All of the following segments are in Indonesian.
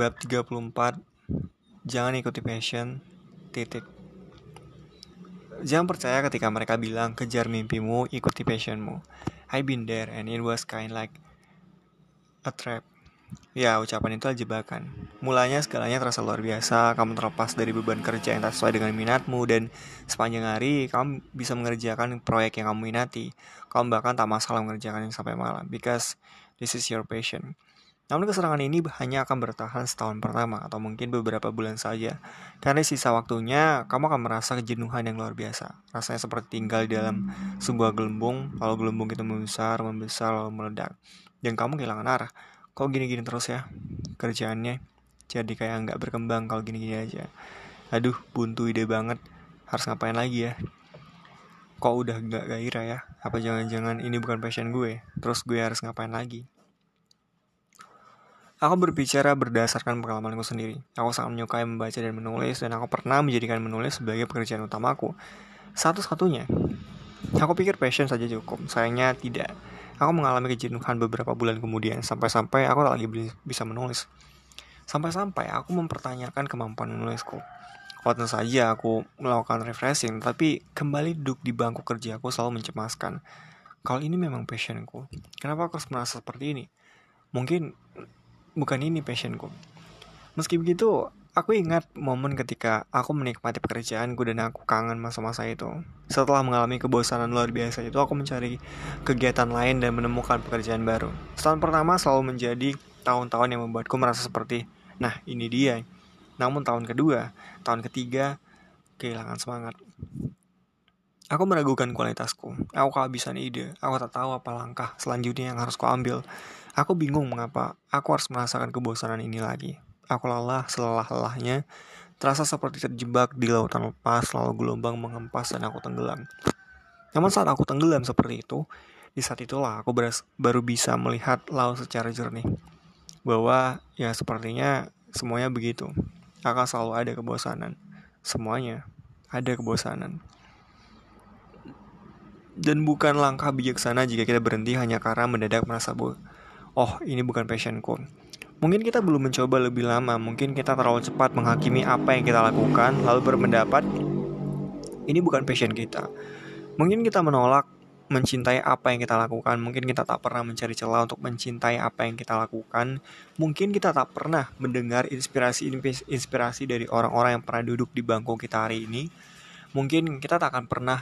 Bab 34 Jangan ikuti passion. Titik. Jangan percaya ketika mereka bilang Kejar mimpimu, ikuti passionmu. I've been there and it was kind like A trap. Ya, ucapan itu jebakan. Mulanya segalanya terasa luar biasa, kamu terlepas dari beban kerja yang tak sesuai dengan minatmu, dan sepanjang hari kamu bisa mengerjakan proyek yang kamu minati. Kamu bahkan tak masalah mengerjakan sampai malam, because this is your passion. Namun keserangan ini hanya akan bertahan setahun pertama atau mungkin beberapa bulan saja. Karena sisa waktunya kamu akan merasa kejenuhan yang luar biasa. Rasanya seperti tinggal di dalam sebuah gelembung, lalu gelembung itu membesar, membesar, lalu meledak. Dan kamu kehilangan arah. Kok gini-gini terus ya kerjaannya? Jadi kayak nggak berkembang kalau gini-gini aja. Aduh, buntu ide banget. Harus ngapain lagi ya? Kok udah nggak gairah ya? Apa jangan-jangan ini bukan passion gue? Terus gue harus ngapain lagi? Aku berbicara berdasarkan pengalamanku sendiri. Aku sangat menyukai membaca dan menulis, dan aku pernah menjadikan menulis sebagai pekerjaan utamaku. Satu-satunya. Aku pikir passion saja cukup. Sayangnya tidak. Aku mengalami kejenuhan beberapa bulan kemudian, sampai-sampai aku tak lagi bisa menulis. Sampai-sampai aku mempertanyakan kemampuan menulisku. Waktu saja aku melakukan refreshing, tapi kembali duduk di bangku kerja aku selalu mencemaskan. Kalau ini memang passionku, kenapa aku harus merasa seperti ini? Mungkin bukan ini passionku. Meski begitu, aku ingat momen ketika aku menikmati pekerjaanku dan aku kangen masa-masa itu. Setelah mengalami kebosanan luar biasa itu, aku mencari kegiatan lain dan menemukan pekerjaan baru. Tahun pertama selalu menjadi tahun-tahun yang membuatku merasa seperti, nah ini dia. Namun tahun kedua, tahun ketiga, kehilangan semangat. Aku meragukan kualitasku. Aku kehabisan ide. Aku tak tahu apa langkah selanjutnya yang harus kuambil. Aku bingung mengapa aku harus merasakan kebosanan ini lagi. Aku lelah selelah-lelahnya, terasa seperti terjebak di lautan lepas, lalu gelombang mengempas dan aku tenggelam. Namun saat aku tenggelam seperti itu, di saat itulah aku baru bisa melihat laut secara jernih. Bahwa ya sepertinya semuanya begitu. Akan selalu ada kebosanan. Semuanya ada kebosanan. Dan bukan langkah bijaksana jika kita berhenti hanya karena mendadak merasa boh oh ini bukan passionku. Mungkin kita belum mencoba lebih lama, mungkin kita terlalu cepat menghakimi apa yang kita lakukan, lalu berpendapat ini bukan passion kita. Mungkin kita menolak mencintai apa yang kita lakukan, mungkin kita tak pernah mencari celah untuk mencintai apa yang kita lakukan, mungkin kita tak pernah mendengar inspirasi-inspirasi dari orang-orang yang pernah duduk di bangku kita hari ini, mungkin kita tak akan pernah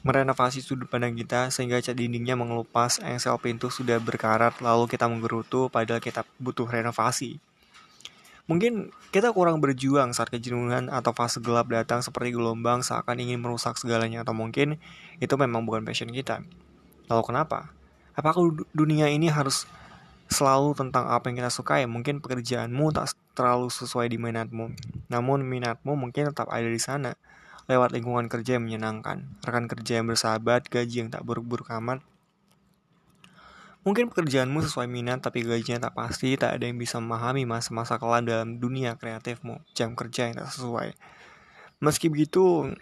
merenovasi sudut pandang kita sehingga cat dindingnya mengelupas, engsel pintu sudah berkarat, lalu kita menggerutu padahal kita butuh renovasi. Mungkin kita kurang berjuang saat kejenuhan atau fase gelap datang seperti gelombang seakan ingin merusak segalanya atau mungkin itu memang bukan passion kita. Lalu kenapa? Apakah dunia ini harus selalu tentang apa yang kita sukai? Mungkin pekerjaanmu tak terlalu sesuai di minatmu, namun minatmu mungkin tetap ada di sana lewat lingkungan kerja yang menyenangkan, rekan kerja yang bersahabat, gaji yang tak buruk-buruk amat. Mungkin pekerjaanmu sesuai minat tapi gajinya tak pasti, tak ada yang bisa memahami masa-masa kelam dalam dunia kreatifmu, jam kerja yang tak sesuai. Meski begitu,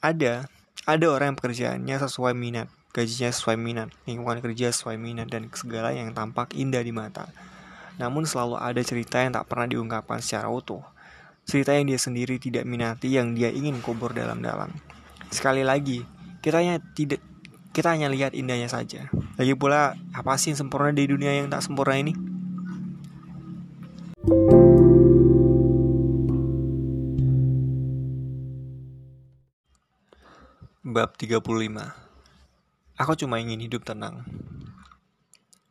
ada ada orang yang pekerjaannya sesuai minat, gajinya sesuai minat, lingkungan kerja sesuai minat, dan segala yang tampak indah di mata. Namun selalu ada cerita yang tak pernah diungkapkan secara utuh cerita yang dia sendiri tidak minati yang dia ingin kubur dalam-dalam. Sekali lagi, kita hanya tidak kita hanya lihat indahnya saja. Lagi pula, apa sih yang sempurna di dunia yang tak sempurna ini? Bab 35 Aku cuma ingin hidup tenang.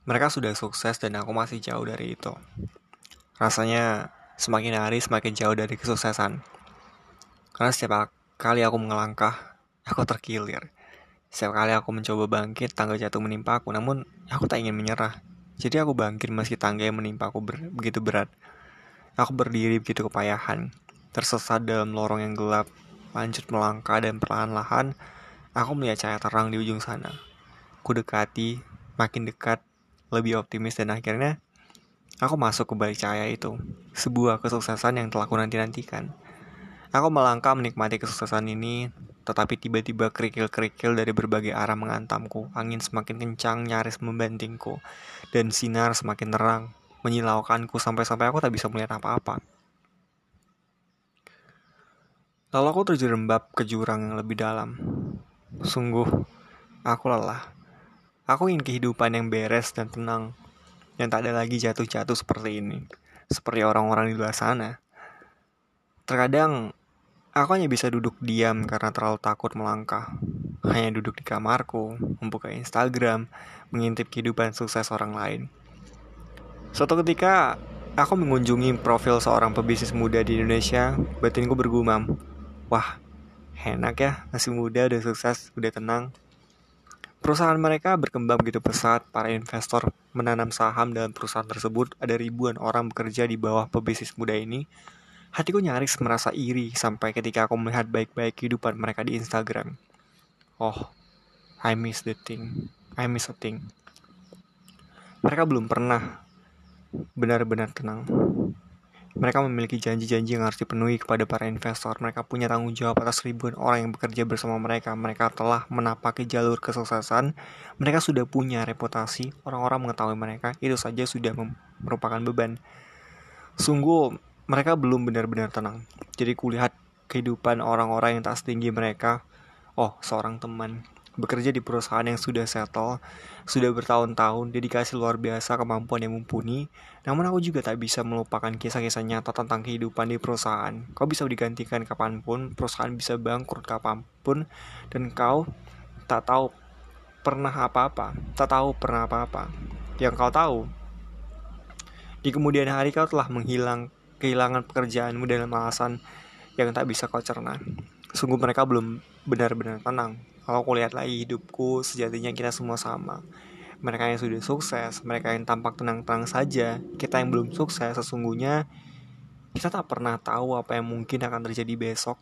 Mereka sudah sukses dan aku masih jauh dari itu. Rasanya semakin hari semakin jauh dari kesuksesan. Karena setiap kali aku mengelangkah, aku terkilir. Setiap kali aku mencoba bangkit, tangga jatuh menimpa aku, namun aku tak ingin menyerah. Jadi aku bangkit meski tangga yang menimpa aku ber begitu berat. Aku berdiri begitu kepayahan, tersesat dalam lorong yang gelap, lanjut melangkah dan perlahan-lahan aku melihat cahaya terang di ujung sana. Ku dekati, makin dekat, lebih optimis dan akhirnya Aku masuk ke balik cahaya itu, sebuah kesuksesan yang telah ku nanti-nantikan. Aku melangkah menikmati kesuksesan ini, tetapi tiba-tiba kerikil-kerikil dari berbagai arah mengantamku. Angin semakin kencang, nyaris membantingku, dan sinar semakin terang, menyilaukanku sampai-sampai aku tak bisa melihat apa-apa. Lalu aku terjerembab ke jurang yang lebih dalam. Sungguh, aku lelah. Aku ingin kehidupan yang beres dan tenang, yang tak ada lagi jatuh-jatuh seperti ini, seperti orang-orang di luar sana. Terkadang, aku hanya bisa duduk diam karena terlalu takut melangkah. Hanya duduk di kamarku, membuka Instagram, mengintip kehidupan sukses orang lain. Suatu ketika, aku mengunjungi profil seorang pebisnis muda di Indonesia, batinku bergumam, wah enak ya masih muda udah sukses udah tenang perusahaan mereka berkembang begitu pesat. Para investor menanam saham dalam perusahaan tersebut. Ada ribuan orang bekerja di bawah pebisnis muda ini. Hatiku nyaris merasa iri sampai ketika aku melihat baik-baik kehidupan mereka di Instagram. Oh I miss the thing. I miss a thing. Mereka belum pernah benar-benar tenang mereka memiliki janji-janji yang harus dipenuhi kepada para investor. Mereka punya tanggung jawab atas ribuan orang yang bekerja bersama mereka. Mereka telah menapaki jalur kesuksesan. Mereka sudah punya reputasi. Orang-orang mengetahui mereka. Itu saja sudah merupakan beban. Sungguh, mereka belum benar-benar tenang. Jadi kulihat kehidupan orang-orang yang tak setinggi mereka. Oh, seorang teman bekerja di perusahaan yang sudah settle, sudah bertahun-tahun, dedikasi luar biasa, kemampuan yang mumpuni. Namun aku juga tak bisa melupakan kisah-kisah nyata tentang kehidupan di perusahaan. Kau bisa digantikan kapan pun, perusahaan bisa bangkrut kapan pun, dan kau tak tahu pernah apa-apa, tak tahu pernah apa-apa. Yang kau tahu, di kemudian hari kau telah menghilang kehilangan pekerjaanmu dalam alasan yang tak bisa kau cerna. Sungguh mereka belum benar-benar tenang. Kalau aku lihat lagi hidupku, sejatinya kita semua sama. Mereka yang sudah sukses, mereka yang tampak tenang-tenang saja, kita yang belum sukses sesungguhnya kita tak pernah tahu apa yang mungkin akan terjadi besok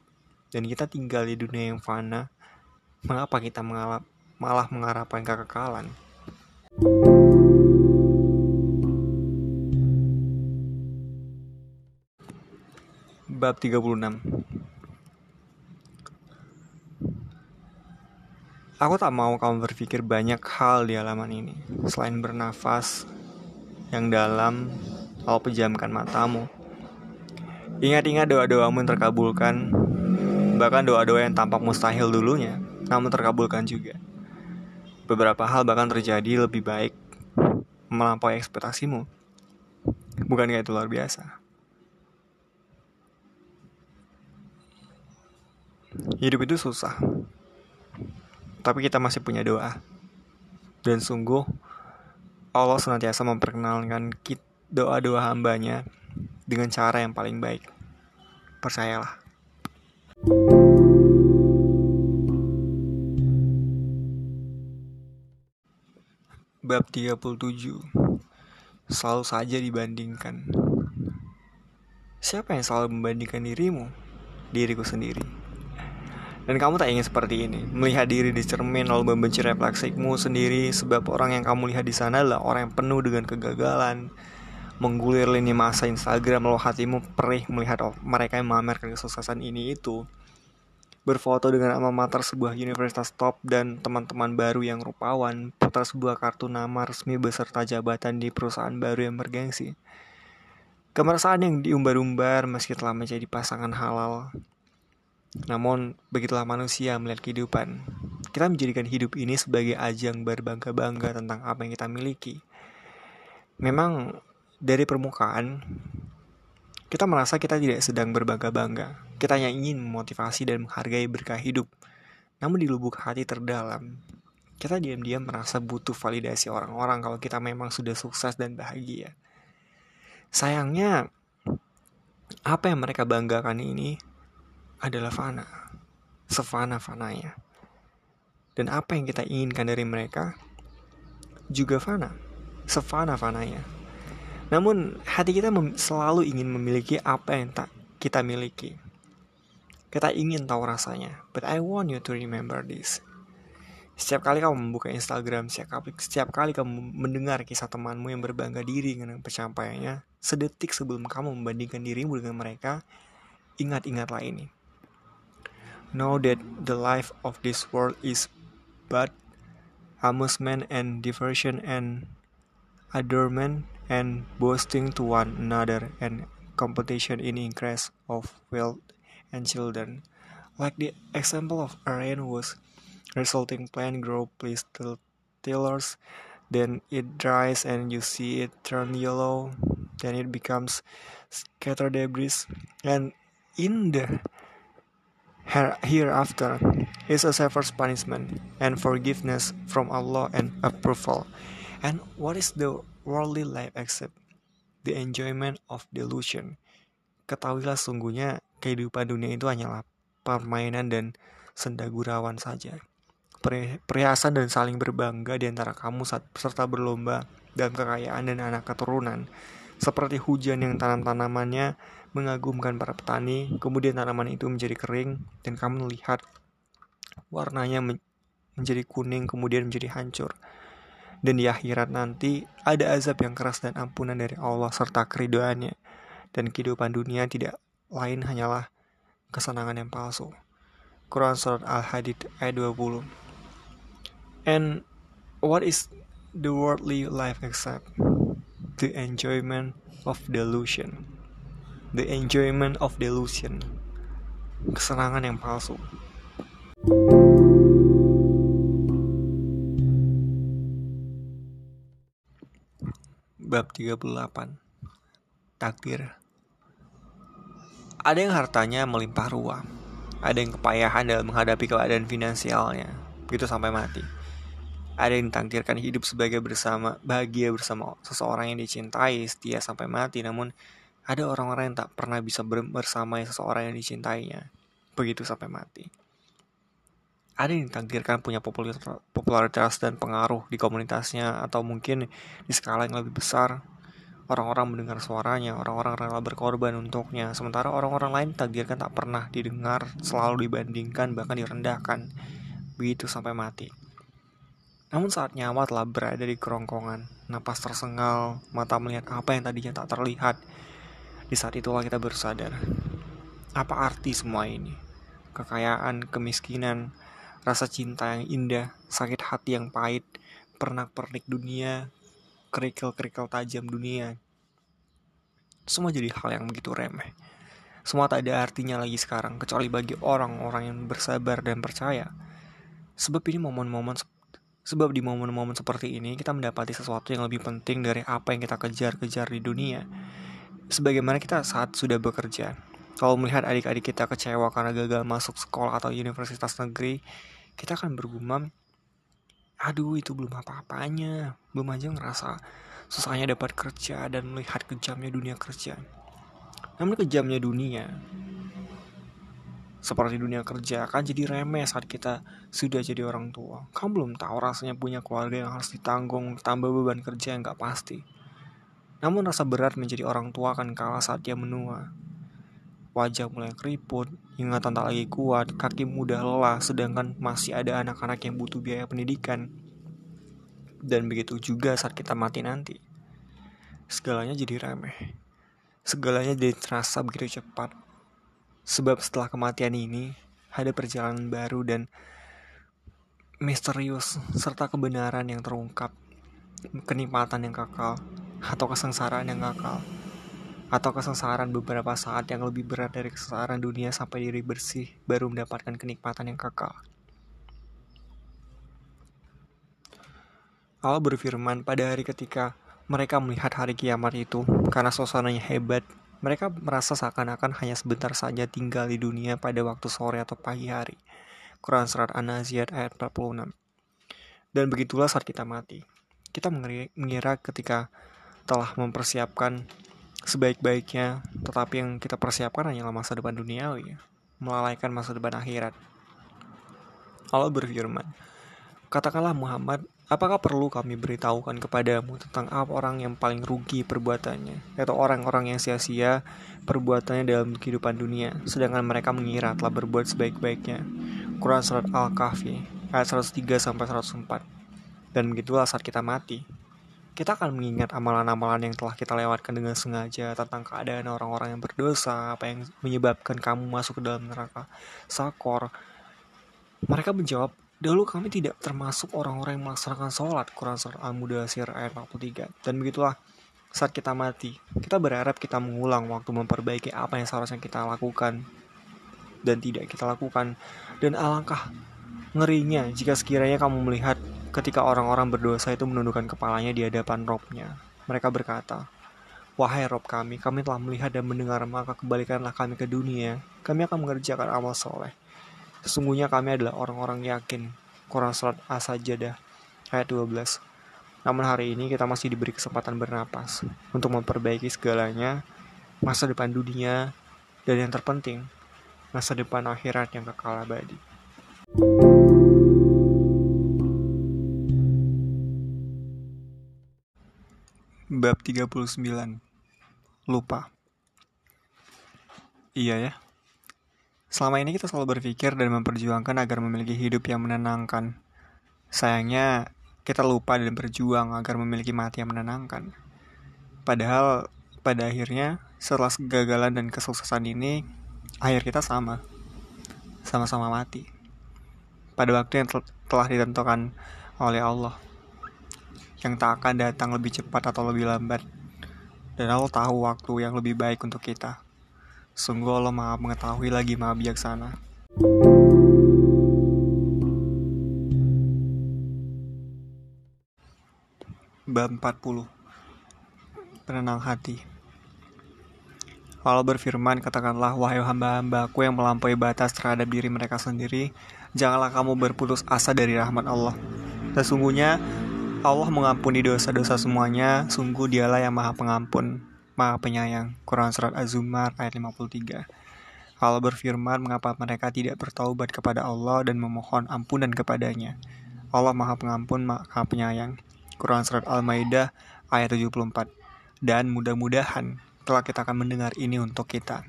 dan kita tinggal di dunia yang fana. Mengapa kita mengalap, malah mengharapkan kekekalan? Bab 36 Aku tak mau kamu berpikir banyak hal di halaman ini Selain bernafas yang dalam Lalu pejamkan matamu. Ingat-ingat doa-doamu yang terkabulkan Bahkan doa-doa yang tampak mustahil dulunya Namun terkabulkan juga. Beberapa hal bahkan terjadi lebih baik Melampaui ekspektasimu. Bukankah itu luar biasa? Hidup itu susah tapi kita masih punya doa. Dan sungguh, Allah senantiasa memperkenalkan doa-doa hambanya dengan cara yang paling baik. Percayalah. Bab 37 Selalu saja dibandingkan Siapa yang selalu membandingkan dirimu? Diriku sendiri dan kamu tak ingin seperti ini, melihat diri di cermin lalu membenci refleksimu sendiri sebab orang yang kamu lihat di sana adalah orang yang penuh dengan kegagalan. Menggulir lini masa Instagram lalu hatimu perih melihat mereka yang memamerkan kesuksesan ini itu. Berfoto dengan nama mater sebuah universitas top dan teman-teman baru yang rupawan, putar sebuah kartu nama resmi beserta jabatan di perusahaan baru yang bergengsi. Kemersaan yang diumbar-umbar meski telah menjadi pasangan halal, namun, begitulah manusia melihat kehidupan. Kita menjadikan hidup ini sebagai ajang berbangga-bangga tentang apa yang kita miliki. Memang, dari permukaan, kita merasa kita tidak sedang berbangga-bangga. Kita hanya ingin memotivasi dan menghargai berkah hidup. Namun di lubuk hati terdalam, kita diam-diam merasa butuh validasi orang-orang kalau kita memang sudah sukses dan bahagia. Sayangnya, apa yang mereka banggakan ini adalah fana, sefana-fananya. Dan apa yang kita inginkan dari mereka juga fana, sefana-fananya. Namun hati kita selalu ingin memiliki apa yang tak kita miliki. Kita ingin tahu rasanya, but I want you to remember this. Setiap kali kamu membuka Instagram, setiap setiap kali kamu mendengar kisah temanmu yang berbangga diri dengan pencapaiannya, sedetik sebelum kamu membandingkan dirimu dengan mereka, ingat-ingatlah ini. Know that the life of this world is but amusement and diversion and adornment and boasting to one another and competition in increase of wealth and children. Like the example of Arian was resulting plant grow please tillers, then it dries and you see it turn yellow, then it becomes scattered debris, and in the hereafter is a severe punishment and forgiveness from Allah and approval. And what is the worldly life except the enjoyment of delusion? Ketahuilah sungguhnya kehidupan dunia itu hanyalah permainan dan senda gurauan saja. Perhiasan dan saling berbangga di antara kamu serta berlomba dalam kekayaan dan anak keturunan. Seperti hujan yang tanam-tanamannya mengagumkan para petani, kemudian tanaman itu menjadi kering, dan kamu melihat warnanya menjadi kuning, kemudian menjadi hancur. Dan di akhirat nanti ada azab yang keras dan ampunan dari Allah serta keridoannya. Dan kehidupan dunia tidak lain hanyalah kesenangan yang palsu. Quran Surat Al-Hadid ayat 20 And what is the worldly life except the enjoyment of delusion? The enjoyment of delusion, kesenangan yang palsu. Bab 38 Takdir. Ada yang hartanya melimpah ruah. Ada yang kepayahan dalam menghadapi keadaan finansialnya Begitu sampai mati. Ada yang ditakdirkan hidup sebagai bersama Bahagia bersama seseorang yang dicintai Setia sampai mati Namun ada orang-orang yang tak pernah bisa bersama seseorang yang dicintainya, begitu sampai mati. Ada yang ditakdirkan punya popularitas dan pengaruh di komunitasnya atau mungkin di skala yang lebih besar. Orang-orang mendengar suaranya, orang-orang rela berkorban untuknya, sementara orang-orang lain takdirkan tak pernah didengar, selalu dibandingkan, bahkan direndahkan. Begitu sampai mati. Namun saat nyawa telah berada di kerongkongan, napas tersengal, mata melihat apa yang tadinya tak terlihat, di saat itulah kita bersadar, apa arti semua ini? Kekayaan, kemiskinan, rasa cinta yang indah, sakit hati yang pahit, pernak-pernik dunia, kerikil-kerikil tajam dunia. Semua jadi hal yang begitu remeh. Semua tak ada artinya lagi sekarang, kecuali bagi orang-orang yang bersabar dan percaya. Sebab ini momen-momen Sebab di momen-momen seperti ini kita mendapati sesuatu yang lebih penting dari apa yang kita kejar-kejar di dunia sebagaimana kita saat sudah bekerja. Kalau melihat adik-adik kita kecewa karena gagal masuk sekolah atau universitas negeri, kita akan bergumam, aduh itu belum apa-apanya, belum aja ngerasa susahnya dapat kerja dan melihat kejamnya dunia kerja. Namun kejamnya dunia, seperti dunia kerja akan jadi remeh saat kita sudah jadi orang tua. Kamu belum tahu rasanya punya keluarga yang harus ditanggung, tambah beban kerja yang gak pasti. Namun rasa berat menjadi orang tua akan kalah saat dia menua. Wajah mulai keriput, ingatan tak lagi kuat, kaki mudah lelah, sedangkan masih ada anak-anak yang butuh biaya pendidikan. Dan begitu juga saat kita mati nanti. Segalanya jadi remeh. Segalanya jadi terasa begitu cepat. Sebab setelah kematian ini, ada perjalanan baru dan misterius, serta kebenaran yang terungkap, kenikmatan yang kekal, atau kesengsaraan yang kekal atau kesengsaraan beberapa saat yang lebih berat dari kesengsaraan dunia sampai diri bersih baru mendapatkan kenikmatan yang kekal. Allah berfirman pada hari ketika mereka melihat hari kiamat itu karena suasananya hebat, mereka merasa seakan-akan hanya sebentar saja tinggal di dunia pada waktu sore atau pagi hari. Quran Surat An-Naziat ayat 46 Dan begitulah saat kita mati. Kita mengira ketika telah mempersiapkan sebaik-baiknya, tetapi yang kita persiapkan hanyalah masa depan duniawi, melalaikan masa depan akhirat. Allah berfirman, Katakanlah Muhammad, apakah perlu kami beritahukan kepadamu tentang apa orang yang paling rugi perbuatannya, yaitu orang-orang yang sia-sia perbuatannya dalam kehidupan dunia, sedangkan mereka mengira telah berbuat sebaik-baiknya. Quran Surat Al-Kahfi, ayat 103 104. Dan begitulah saat kita mati, kita akan mengingat amalan-amalan yang telah kita lewatkan dengan sengaja tentang keadaan orang-orang yang berdosa, apa yang menyebabkan kamu masuk ke dalam neraka sakor. Mereka menjawab, dahulu kami tidak termasuk orang-orang yang melaksanakan sholat. Quran Surat Al-Mudasir ayat 43. Dan begitulah saat kita mati, kita berharap kita mengulang waktu memperbaiki apa yang seharusnya kita lakukan dan tidak kita lakukan. Dan alangkah ngerinya jika sekiranya kamu melihat ketika orang-orang berdosa itu menundukkan kepalanya di hadapan robnya. Mereka berkata, Wahai Rob kami, kami telah melihat dan mendengar, maka kembalikanlah kami ke dunia. Kami akan mengerjakan amal soleh. Sesungguhnya kami adalah orang-orang yakin. Quran Surat As-Sajadah ayat 12. Namun hari ini kita masih diberi kesempatan bernapas untuk memperbaiki segalanya, masa depan dunia, dan yang terpenting, masa depan akhirat yang kekal abadi. Bab 39 Lupa Iya ya Selama ini kita selalu berpikir dan memperjuangkan agar memiliki hidup yang menenangkan Sayangnya kita lupa dan berjuang agar memiliki mati yang menenangkan. Padahal pada akhirnya setelah kegagalan dan kesuksesan ini, akhir kita sama. Sama-sama mati. Pada waktu yang telah ditentukan oleh Allah. Yang tak akan datang lebih cepat atau lebih lambat. Dan Allah tahu waktu yang lebih baik untuk kita. Sungguh Allah maha mengetahui lagi maha bijaksana. Bab 40 Penenang hati Walau berfirman, katakanlah, wahai hamba-hambaku yang melampaui batas terhadap diri mereka sendiri, janganlah kamu berputus asa dari rahmat Allah. Sesungguhnya, Allah mengampuni dosa-dosa semuanya, sungguh dialah yang maha pengampun, maha penyayang. Quran Surat Az-Zumar ayat 53 Allah berfirman, mengapa mereka tidak bertaubat kepada Allah dan memohon ampunan kepadanya. Allah maha pengampun, maha penyayang. Quran Surat Al-Maidah ayat 74. Dan mudah-mudahan telah kita akan mendengar ini untuk kita.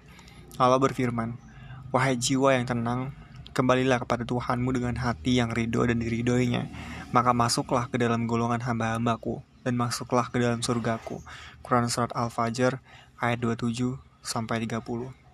Allah berfirman, Wahai jiwa yang tenang, kembalilah kepada Tuhanmu dengan hati yang ridho dan diridoinya. Maka masuklah ke dalam golongan hamba-hambaku, dan masuklah ke dalam surgaku. Quran Surat Al-Fajr ayat 27 sampai 30.